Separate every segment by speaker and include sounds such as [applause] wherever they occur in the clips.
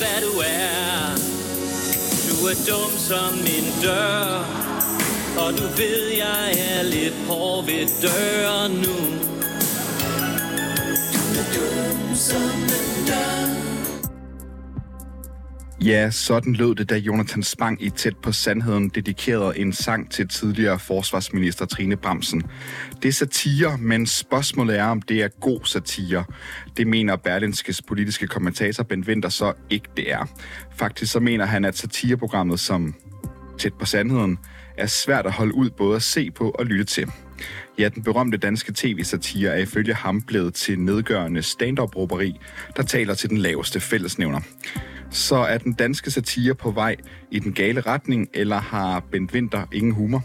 Speaker 1: hvad du er. Du er dum som min dør. Og du ved, jeg er lidt hård ved døren nu. Du er dum som en dør.
Speaker 2: Ja, sådan lød det, da Jonathan Spang i Tæt på Sandheden dedikerede en sang til tidligere forsvarsminister Trine Bramsen. Det er satire, men spørgsmålet er, om det er god satire. Det mener Berlinskes politiske kommentator Ben Winter så ikke det er. Faktisk så mener han, at satireprogrammet som Tæt på Sandheden er svært at holde ud både at se på og lytte til. Ja, den berømte danske tv-satire er ifølge ham blevet til nedgørende stand-up der taler til den laveste fællesnævner. Så er den danske satire på vej i den gale retning, eller har Bent Winter ingen humor?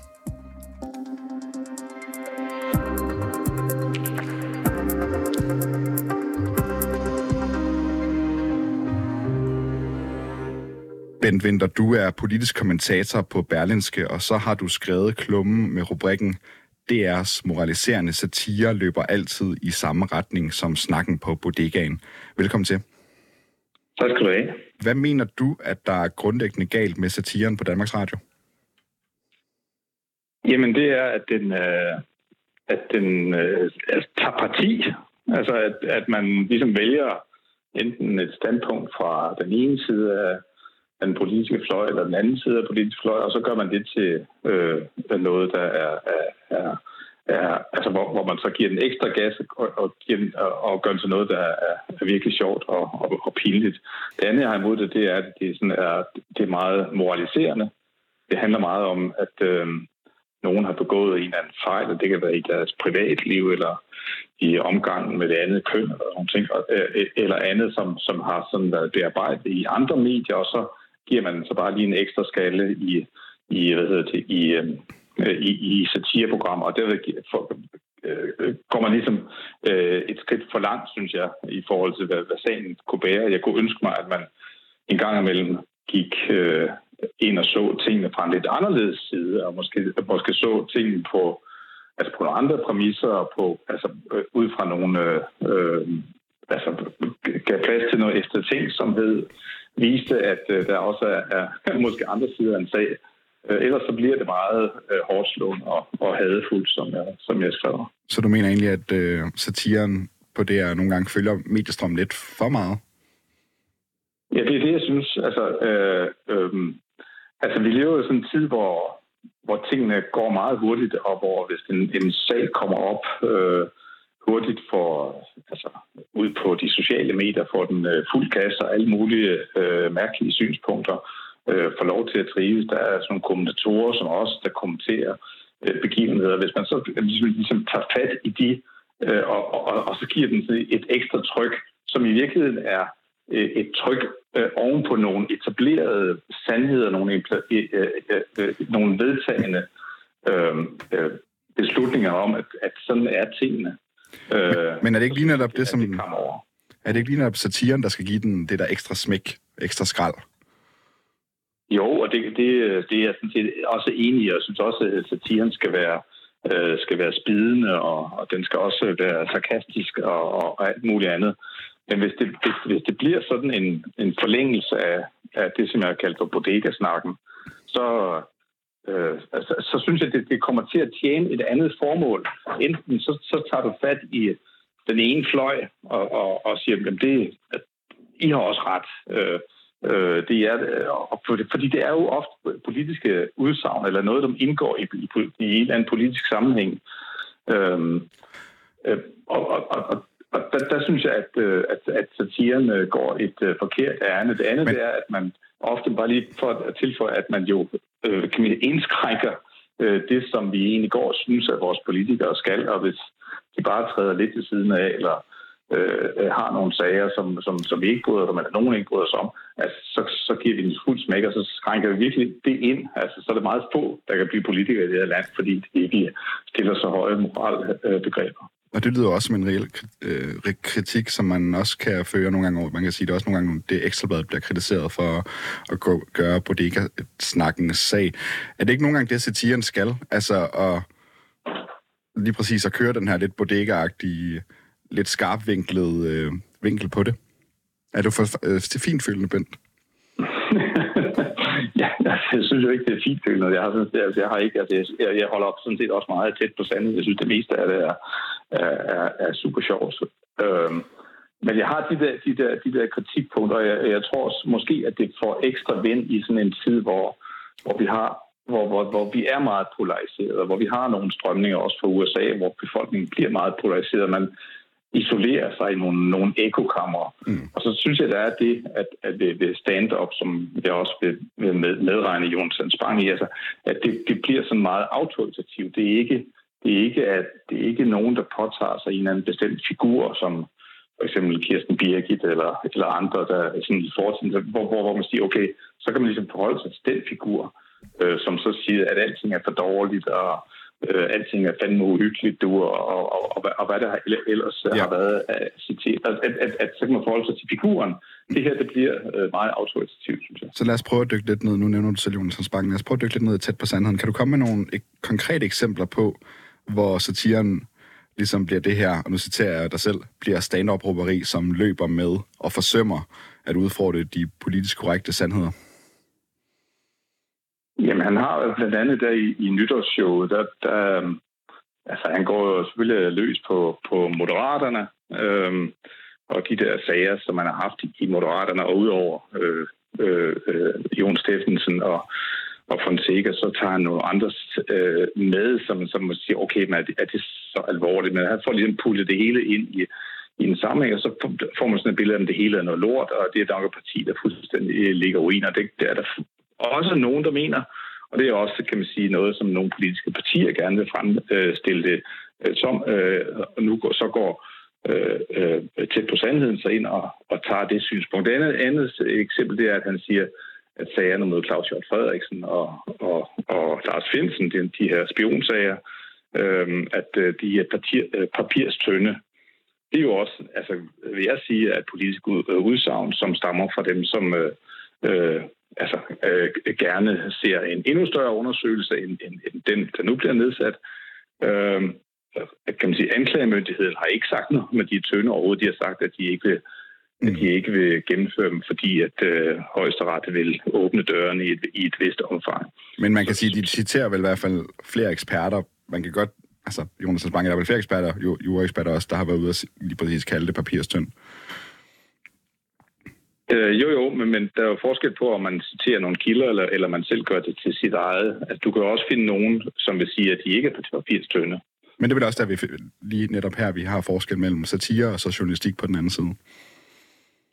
Speaker 2: Bent Winter, du er politisk kommentator på Berlinske, og så har du skrevet klummen med rubrikken DR's moraliserende satire løber altid i samme retning som snakken på bodegaen. Velkommen til.
Speaker 3: Tak skal du have.
Speaker 2: Hvad mener du, at der er grundlæggende galt med satiren på Danmarks Radio?
Speaker 3: Jamen det er, at den, øh, at den øh, altså, tager parti. Altså at, at man ligesom vælger enten et standpunkt fra den ene side af den politiske fløj, eller den anden side af den politiske fløj, og så gør man det til øh, noget, der er, er, er er, altså hvor, hvor man så giver den ekstra gas og, og, giver den, og, og gør den til noget, der er, er virkelig sjovt og, og, og pinligt. Det andet, jeg har imod det, det er, at det, sådan er, det er meget moraliserende. Det handler meget om, at øh, nogen har begået en eller anden fejl, og det kan være i deres privatliv eller i omgangen med det andet køn eller, nogle ting, øh, øh, eller andet, som, som har sådan været bearbejdet i andre medier, og så giver man så bare lige en ekstra skalle i, i hvad hedder det, i, øh, Øh, i, i satireprogrammer, og derved for, øh, øh går man ligesom øh, et skridt for langt, synes jeg, i forhold til, hvad, hvad sagen kunne bære. Jeg kunne ønske mig, at man en gang imellem gik øh, ind og så tingene fra en lidt anderledes side, og måske, måske så tingene på, altså på nogle andre præmisser, og på, altså, øh, ud fra nogle... Øh, øh, altså, gav plads til noget eftertænksomhed, viste, at øh, der også er, er måske andre sider af en sag, ellers så bliver det meget øh, hårdt slående og, og hadefuldt, som jeg, som jeg skriver.
Speaker 2: Så du mener egentlig, at øh, satiren på det her nogle gange følger mediestrøm lidt for meget?
Speaker 3: Ja, det er det, jeg synes. Altså, øh, øh, altså vi lever jo sådan en tid, hvor, hvor tingene går meget hurtigt, og hvor hvis en, en sag kommer op øh, hurtigt for, altså, ud på de sociale medier, får den øh, fuld gas og alle mulige øh, mærkelige synspunkter, øh, får lov til at trives. Der er sådan nogle kommentatorer, som også der kommenterer øh, begivenheder. Hvis man så ligesom, ligesom tager fat i de, øh, og, og, og så giver den et ekstra tryk, som i virkeligheden er øh, et tryk øh, oven på nogle etablerede sandheder, nogle, øh, øh, øh, nogle vedtagende øh, øh, beslutninger om, at, at sådan er tingene.
Speaker 2: Øh, men er det ikke lige netop det, som... Er det ikke lige netop satiren, der skal give den det der ekstra smæk, ekstra skrald?
Speaker 3: Jo, og det, det, det er jeg sådan set også enig i. Jeg synes også, at satiren skal være, øh, skal være spidende, og, og den skal også være sarkastisk og, og, og alt muligt andet. Men hvis det, hvis, hvis det bliver sådan en, en forlængelse af, af det, som jeg har kaldt for bodega-snakken, så, øh, altså, så synes jeg, at det, det kommer til at tjene et andet formål. Enten så, så tager du fat i den ene fløj og, og, og siger, at det, at I har også ret. Øh, Øh, det er, øh, fordi det er jo ofte politiske udsagn, eller noget, der indgår i, i, i en eller anden politisk sammenhæng. Øhm, øh, og, og, og, og der, der synes jeg, at, øh, at, at satiren går et uh, forkert ærne. Det andet Men... er, at man ofte bare lige for at tilføje, at man jo øh, kan man indskrænker øh, det, som vi egentlig går og synes, at vores politikere skal, og hvis de bare træder lidt til siden af, eller øh, har nogle sager, som, som, som vi ikke bryder os om, eller nogen ikke bryder os om, altså, så, så giver vi den fuld smæk, og så skrænker vi virkelig det ind. Altså, så er det meget få, der kan blive politikere i det her land, fordi de ikke stiller så høje moralbegreber.
Speaker 2: Og det lyder også som en reel øh, kritik, som man også kan føre nogle gange over. Man kan sige, det også nogle gange, det ekstrabladet bliver kritiseret for at gå, gøre bodega-snakken sag. Er det ikke nogle gange det, satiren skal? Altså at lige præcis at køre den her lidt bodega-agtige lidt skarpvinklet øh, vinkel på det? Er du for øh, finfølende, Bent? [laughs]
Speaker 3: ja, altså, jeg synes jo ikke, det er fint følende. Jeg har, sådan, altså, jeg har ikke, altså, jeg, jeg holder op sådan set også meget tæt på sandet. Jeg synes, det meste af det er, er, er, er super sjovt. Øhm, men jeg har de der, de der, de der kritikpunkter, og jeg, jeg tror også måske, at det får ekstra vind i sådan en tid, hvor, hvor vi har hvor, hvor, hvor vi er meget polariseret, og hvor vi har nogle strømninger også fra USA, hvor befolkningen bliver meget polariseret. Man isolerer sig i nogle, nogle ekokammer. Mm. Og så synes jeg, der er det, at, at ved, ved stand-up, som jeg også vil, vil med, medregne Jonsen Spang i, altså, at det, det bliver sådan meget autoritativt. Det er ikke, det er ikke, at, det er ikke nogen, der påtager sig en eller anden bestemt figur, som for eksempel Kirsten Birgit eller, eller andre, der er sådan i fortiden, hvor, hvor, hvor man siger, okay, så kan man ligesom forholde sig til den figur, øh, som så siger, at alting er for dårligt, og øh, alting er fandme uhyggeligt, du, og, og, og, og, og hvad der ellers ja. har været af citat. At, at, at, at, så kan man forholde sig til figuren. Det her, det bliver øh, meget autoritativt, synes jeg.
Speaker 2: Så lad os prøve at dykke lidt ned. Nu nævner du selv Jonas Banken. Lad os prøve at dykke lidt ned tæt på sandheden. Kan du komme med nogle konkrete eksempler på, hvor satiren ligesom bliver det her, og nu citerer jeg dig selv, bliver stand-up-råberi, som løber med og forsømmer at udfordre de politisk korrekte sandheder?
Speaker 3: Jamen, han har blandt andet der i, i nytårsshowet, der, der, øhm, altså, han går jo selvfølgelig løs på, på moderaterne, øhm, og de der sager, som man har haft i Moderaterne, og udover øh, øh, øh, Jon Steffensen og og Fonseca, så tager han nogle andre øh, med, som, som siger, okay, men er det, er det så alvorligt? Men han får ligesom pullet det hele ind i, i en sammenhæng, og så får man sådan et billede af, at det hele er noget lort, og det er der parti, der fuldstændig ligger ruiner. Det, det er der også nogen, der mener, og det er også, kan man sige, noget, som nogle politiske partier gerne vil fremstille det øh, som, og nu går, så går øh, øh tæt på sandheden så ind og, og tager det synspunkt. Det andet, andet eksempel, det er, at han siger, at sagerne mod Claus Hjort Frederiksen og, og, og Lars Finsen, de, de her spionsager, øh, at de er papir, papirstønde. Det er jo også, altså vil jeg sige, at politisk udsagn, som stammer fra dem, som øh, altså, øh, gerne ser en endnu større undersøgelse end, end, end den, der nu bliver nedsat. Øh, kan man sige, anklagemyndigheden har ikke sagt noget men de tønde overhovedet. De har sagt, at de ikke vil at de ikke vil gennemføre dem, fordi at øh, højesteret vil åbne dørene i et, i et vist omfang.
Speaker 2: Men man kan sige, at de citerer vel i hvert fald flere eksperter. Man kan godt, altså Jonas Bange, der er vel flere eksperter, jo, juraeksperter også, der har været ude og lige præcis kalde det papirstønd.
Speaker 3: Øh, jo, jo, men, men der er jo forskel på, om man citerer nogle kilder, eller, eller man selv gør det til sit eget. Altså, du kan jo også finde nogen, som vil sige, at de ikke er på papirstønde.
Speaker 2: Men det er vel også der, vi lige netop her, vi har forskel mellem satire og så journalistik på den anden side.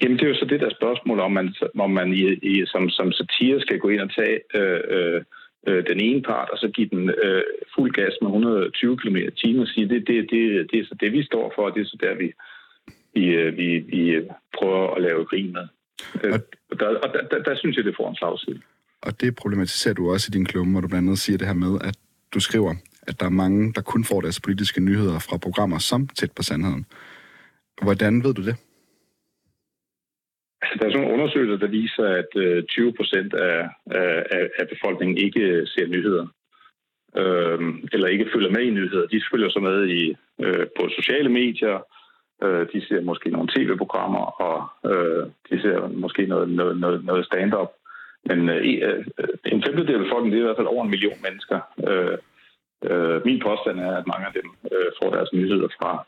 Speaker 3: Jamen, det er jo så det der spørgsmål, om man, om man i, i, som, som satire skal gå ind og tage øh, øh, øh den ene part, og så give den øh, fuld gas med 120 km i timen og sige, det, det, det, det er så det, vi står for, og det er så der, vi, vi, øh, vi, vi prøver at lave grin med. Øh, og, der, og der, der, der synes jeg, det får en slagside.
Speaker 2: Og det problematiserer du også i din klumme, hvor du blandt andet siger det her med, at du skriver, at der er mange, der kun får deres politiske nyheder fra programmer som tæt på sandheden. Hvordan ved du det?
Speaker 3: Altså, der er sådan nogle undersøgelser, der viser, at 20 øh, procent af, af, af befolkningen ikke ser nyheder. Øhm, eller ikke følger med i nyheder. De følger så med i, øh, på sociale medier, øh, de ser måske nogle tv-programmer, og øh, de ser måske noget, noget, noget, noget stand-up. Men øh, øh, en femtedel af befolkningen, det er i hvert fald over en million mennesker. Øh, øh, min påstand er, at mange af dem øh, får deres nyheder fra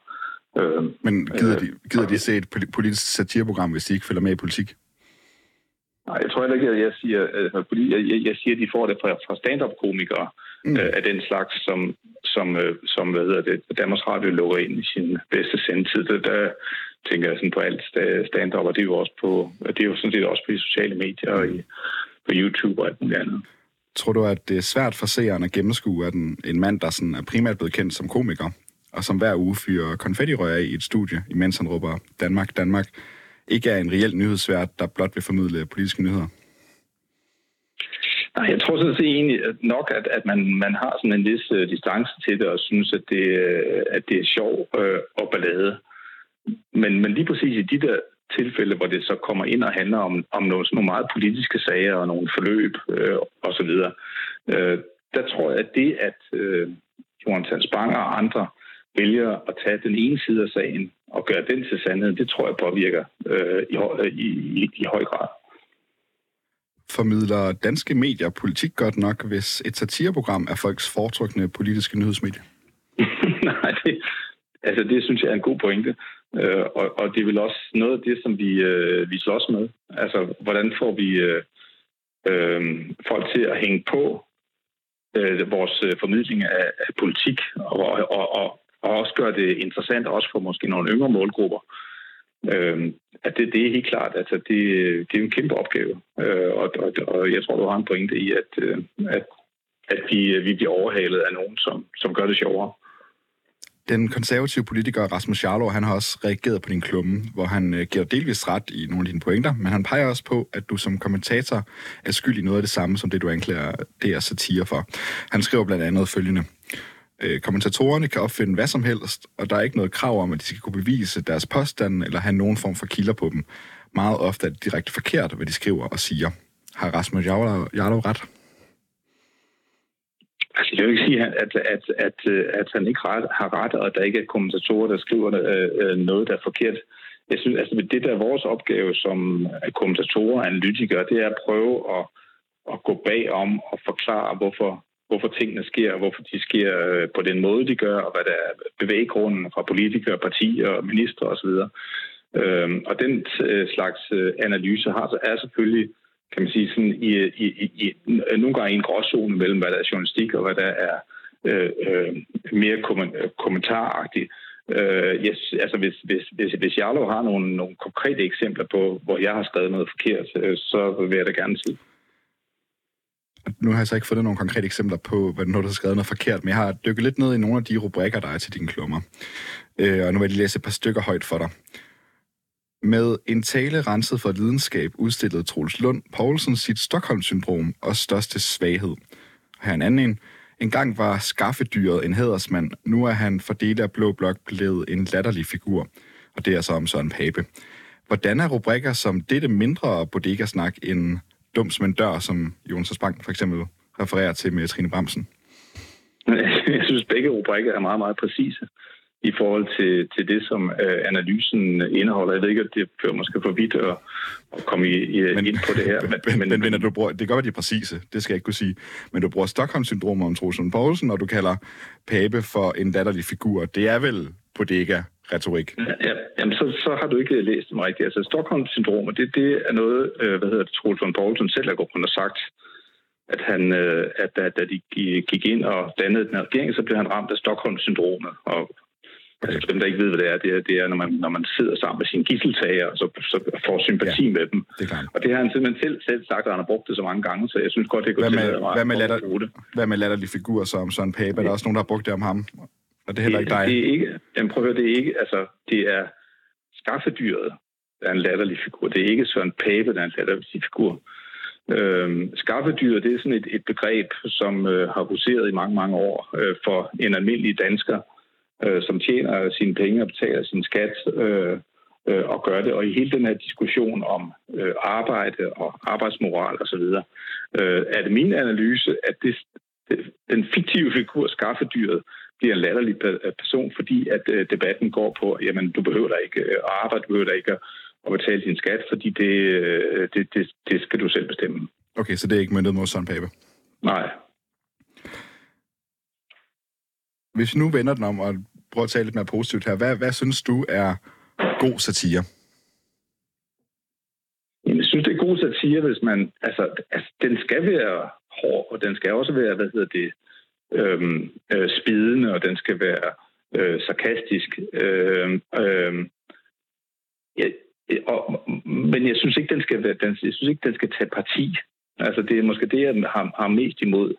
Speaker 2: Øh, Men gider, øh, de, gider de se et politisk satireprogram, hvis de ikke følger med i politik?
Speaker 3: Nej, jeg tror heller ikke, at jeg siger, at jeg, jeg siger, at de får det fra, fra stand-up-komikere mm. øh, af den slags, som, som, øh, som hvad hedder det, Danmarks Radio lukker ind i sin bedste sendtid. Der, der tænker jeg sådan på alt stand-up, og det er jo også på, det er jo sådan set også på de sociale medier og i, på YouTube og alt muligt andet.
Speaker 2: Tror du, at det er svært for seeren at gennemskue, at en, en mand, der sådan er primært blevet kendt som komiker, og som hver uge fyrer konfettirør i et studie, imens han råber Danmark, Danmark, ikke er en reel nyhedsvært, der blot vil formidle politiske nyheder?
Speaker 3: Nej, jeg tror sådan set egentlig nok, at, at man, man har sådan en vis uh, distance til det, og synes, at det, uh, at det er sjov uh, og ballade. Men, men lige præcis i de der tilfælde, hvor det så kommer ind og handler om, om nogle, sådan nogle meget politiske sager og nogle forløb øh, osv., øh, der tror jeg, at det, at øh, Johan Spang og andre vælger at tage den ene side af sagen og gøre den til sandhed, det tror jeg påvirker øh, i, i, i, i høj grad.
Speaker 2: Formidler danske medier politik godt nok, hvis et satireprogram er folks foretrukne politiske nyhedsmedie? [laughs]
Speaker 3: Nej, det, altså det synes jeg er en god pointe. Øh, og, og det er vel også noget af det, som vi, øh, vi slås med. Altså, hvordan får vi øh, øh, folk til at hænge på øh, vores øh, formidling af, af politik, og, og, og, og også gøre det interessant, også for måske nogle yngre målgrupper. Øh, at det, det er helt klart, altså det, det er en kæmpe opgave, øh, og, og, og jeg tror, du har en pointe i, at, øh, at, at vi, vi bliver overhalet af nogen, som, som gør det sjovere.
Speaker 2: Den konservative politiker Rasmus Jarlov, han har også reageret på din klumme, hvor han øh, giver delvis ret i nogle af dine pointer, men han peger også på, at du som kommentator er skyld i noget af det samme, som det du anklager DR satire for. Han skriver blandt andet følgende. Øh, kommentatorerne kan opfinde hvad som helst, og der er ikke noget krav om, at de skal kunne bevise deres påstande eller have nogen form for kilder på dem. Meget ofte er det direkte forkert, hvad de skriver og siger. Har Rasmus Jarlov ret?
Speaker 3: Altså, jeg vil ikke sige, at, at, at, at han ikke ret, har ret, og at der ikke er kommentatorer, der skriver øh, øh, noget, der er forkert. Jeg synes, altså, det der er vores opgave som øh, kommentatorer og analytikere, det er at prøve at, at gå bag om og forklare, hvorfor, hvorfor tingene sker, og hvorfor de sker øh, på den måde, de gør, og hvad der er bevæggrunden fra politikere, partier og ministre osv. Øhm, og den øh, slags øh, analyse har, er selvfølgelig kan man sige, sådan i, i, i, nogle gange i en gråzone mellem, hvad der er journalistik og hvad der er øh, øh, mere kommentaragtigt. Øh, yes, altså hvis, hvis, hvis, hvis Jarlov har nogle, nogle konkrete eksempler på, hvor jeg har skrevet noget forkert, øh, så vil jeg da gerne sige.
Speaker 2: Nu har jeg så ikke fundet nogle konkrete eksempler på, hvad du har skrevet noget forkert, men jeg har dykket lidt ned i nogle af de rubrikker, der er til dine klummer. Øh, og nu vil jeg læse et par stykker højt for dig. Med en tale renset for lidenskab udstillede Troels Lund Poulsen sit Stockholm-syndrom og største svaghed. Her en anden en. En gang var skaffedyret en hædersmand. Nu er han for dele af Blå Blok blevet en latterlig figur. Og det er så om Søren Pape. Hvordan er rubrikker som dette mindre bodega-snak en dum som en dør, som Jonas Spang for eksempel refererer til med Trine Bremsen? [laughs]
Speaker 3: Jeg synes, begge rubrikker er meget, meget præcise i forhold til, til det, som øh, analysen indeholder. Jeg ved ikke, at det fører måske for vidt at, at komme i, i, men, ind på det her. [laughs]
Speaker 2: Men, men, men, men du bruger, det kan godt være, de er præcise, det skal jeg ikke kunne sige. Men du bruger Stockholm-syndrom om Troelsen Poulsen, og du kalder Pape for en latterlig figur. Det er vel bodega retorik.
Speaker 3: Ja, jamen så, så har du ikke læst dem rigtigt. Altså Stockholm-syndromet, det, det er noget, øh, hvad hedder det, Troels von Poulsen selv har gået rundt og sagt, at han, øh, at da, da de gik ind og dannede den regering, så blev han ramt af Stockholm-syndromet. Og Altså, dem, der ikke ved, hvad det er, det er, det er når, man, når man sidder sammen med sine gisseltager, så, så får sympati ja, med dem. Det og det har han simpelthen selv, selv sagt, at han har brugt det så mange gange, så jeg synes godt, det kunne
Speaker 2: hvad med, hvad med, latter, hvad med latterlige figurer som Søren Pape? Ja. Er der også nogen, der har brugt det om ham? Og det er heller ikke dig?
Speaker 3: Det er ikke, jamen prøv at høre, det er ikke, altså, det er skaffedyret, der er en latterlig figur. Det er ikke Søren Pape, der er en latterlig figur. Øhm, skaffedyret, det er sådan et, et begreb, som øh, har huseret i mange, mange år øh, for en almindelig dansker, øh, som tjener sine penge og betaler sin skat øh, øh, og gør det. Og i hele den her diskussion om øh, arbejde og arbejdsmoral osv., øh, er det min analyse, at det, det, den fiktive figur, skaffedyret, bliver en latterlig person, fordi at øh, debatten går på, jamen du behøver da ikke at arbejde, du behøver da ikke at betale din skat, fordi det, øh, det, det, det skal du selv bestemme.
Speaker 2: Okay, så det er ikke myndet mod Søren Pape?
Speaker 3: Nej.
Speaker 2: Hvis vi nu vender den om og prøver at tale lidt mere positivt her, hvad, hvad synes du er god satire?
Speaker 3: Jeg synes, det er god satire, hvis man... Altså, altså den skal være hård, og den skal også være, hvad hedder det, øh, spidende, og den skal være øh, sarkastisk. Øh, øh, ja, og, men jeg synes ikke, den skal være, den, jeg synes ikke, den skal tage parti. Altså, det er måske det, jeg har, har mest imod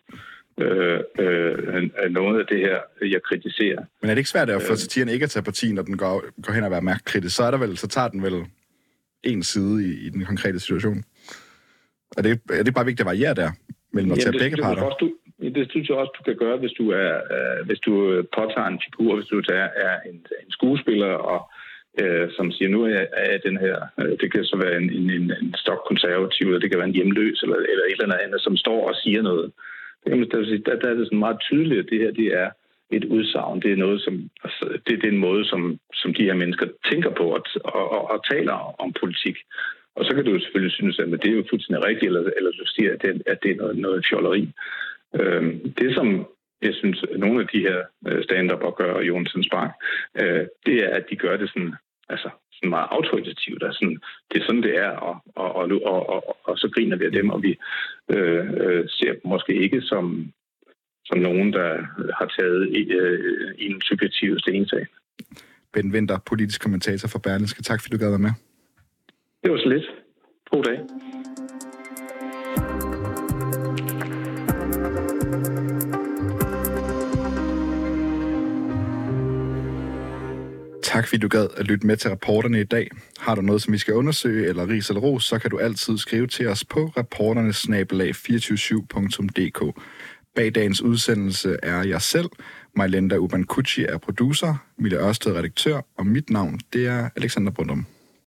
Speaker 3: øh, øh, noget af det her, jeg kritiserer.
Speaker 2: Men er det ikke svært at få øh. satiren ikke at tage parti, når den går, går hen og være mærkekritisk? Så, er der vel, så tager den vel en side i, i den konkrete situation. Er det, er det bare vigtigt at variere der, mellem at tage begge parter?
Speaker 3: Du, det synes jeg også, du kan gøre, hvis du, er, øh, hvis du øh, påtager en figur, hvis du er, er en, en skuespiller, og øh, som siger, nu er jeg, er jeg den her, øh, det kan så være en, en, en, en stokkonservativ, eller det kan være en hjemløs, eller, eller et eller andet, som står og siger noget. Det Øh, der, der, der er det sådan meget tydeligt, at det her det er et udsagn. Det er noget, som altså, det, det er en måde, som, som de her mennesker tænker på og, og, og, og taler om politik. Og så kan du jo selvfølgelig synes, at det er jo fuldstændig rigtigt, eller, eller du siger, at det, at det er noget, noget fjolleri. Øhm, det, som jeg synes, at nogle af de her øh, stand-up og gør Jonsens Bank, øh, det er, at de gør det sådan, altså, sådan meget autoritativt. Altså, sådan, det er sådan, det er, og, og, og, og, og, og så griner vi af dem, og vi øh, øh, ser dem måske ikke som, som nogen, der har taget øh, en subjektiv stensag.
Speaker 2: Ben Winter, politisk kommentator for Berlingske. Tak fordi du gad være med.
Speaker 3: Det var så lidt.
Speaker 2: Tak fordi du gad at lytte med til rapporterne i dag. Har du noget, som vi skal undersøge, eller ris eller ros, så kan du altid skrive til os på rapporternesnabelag247.dk. Bag dagens udsendelse er jeg selv, Majlenda Ubankuchi er producer, Mille Ørsted redaktør, og mit navn det er Alexander Brundum.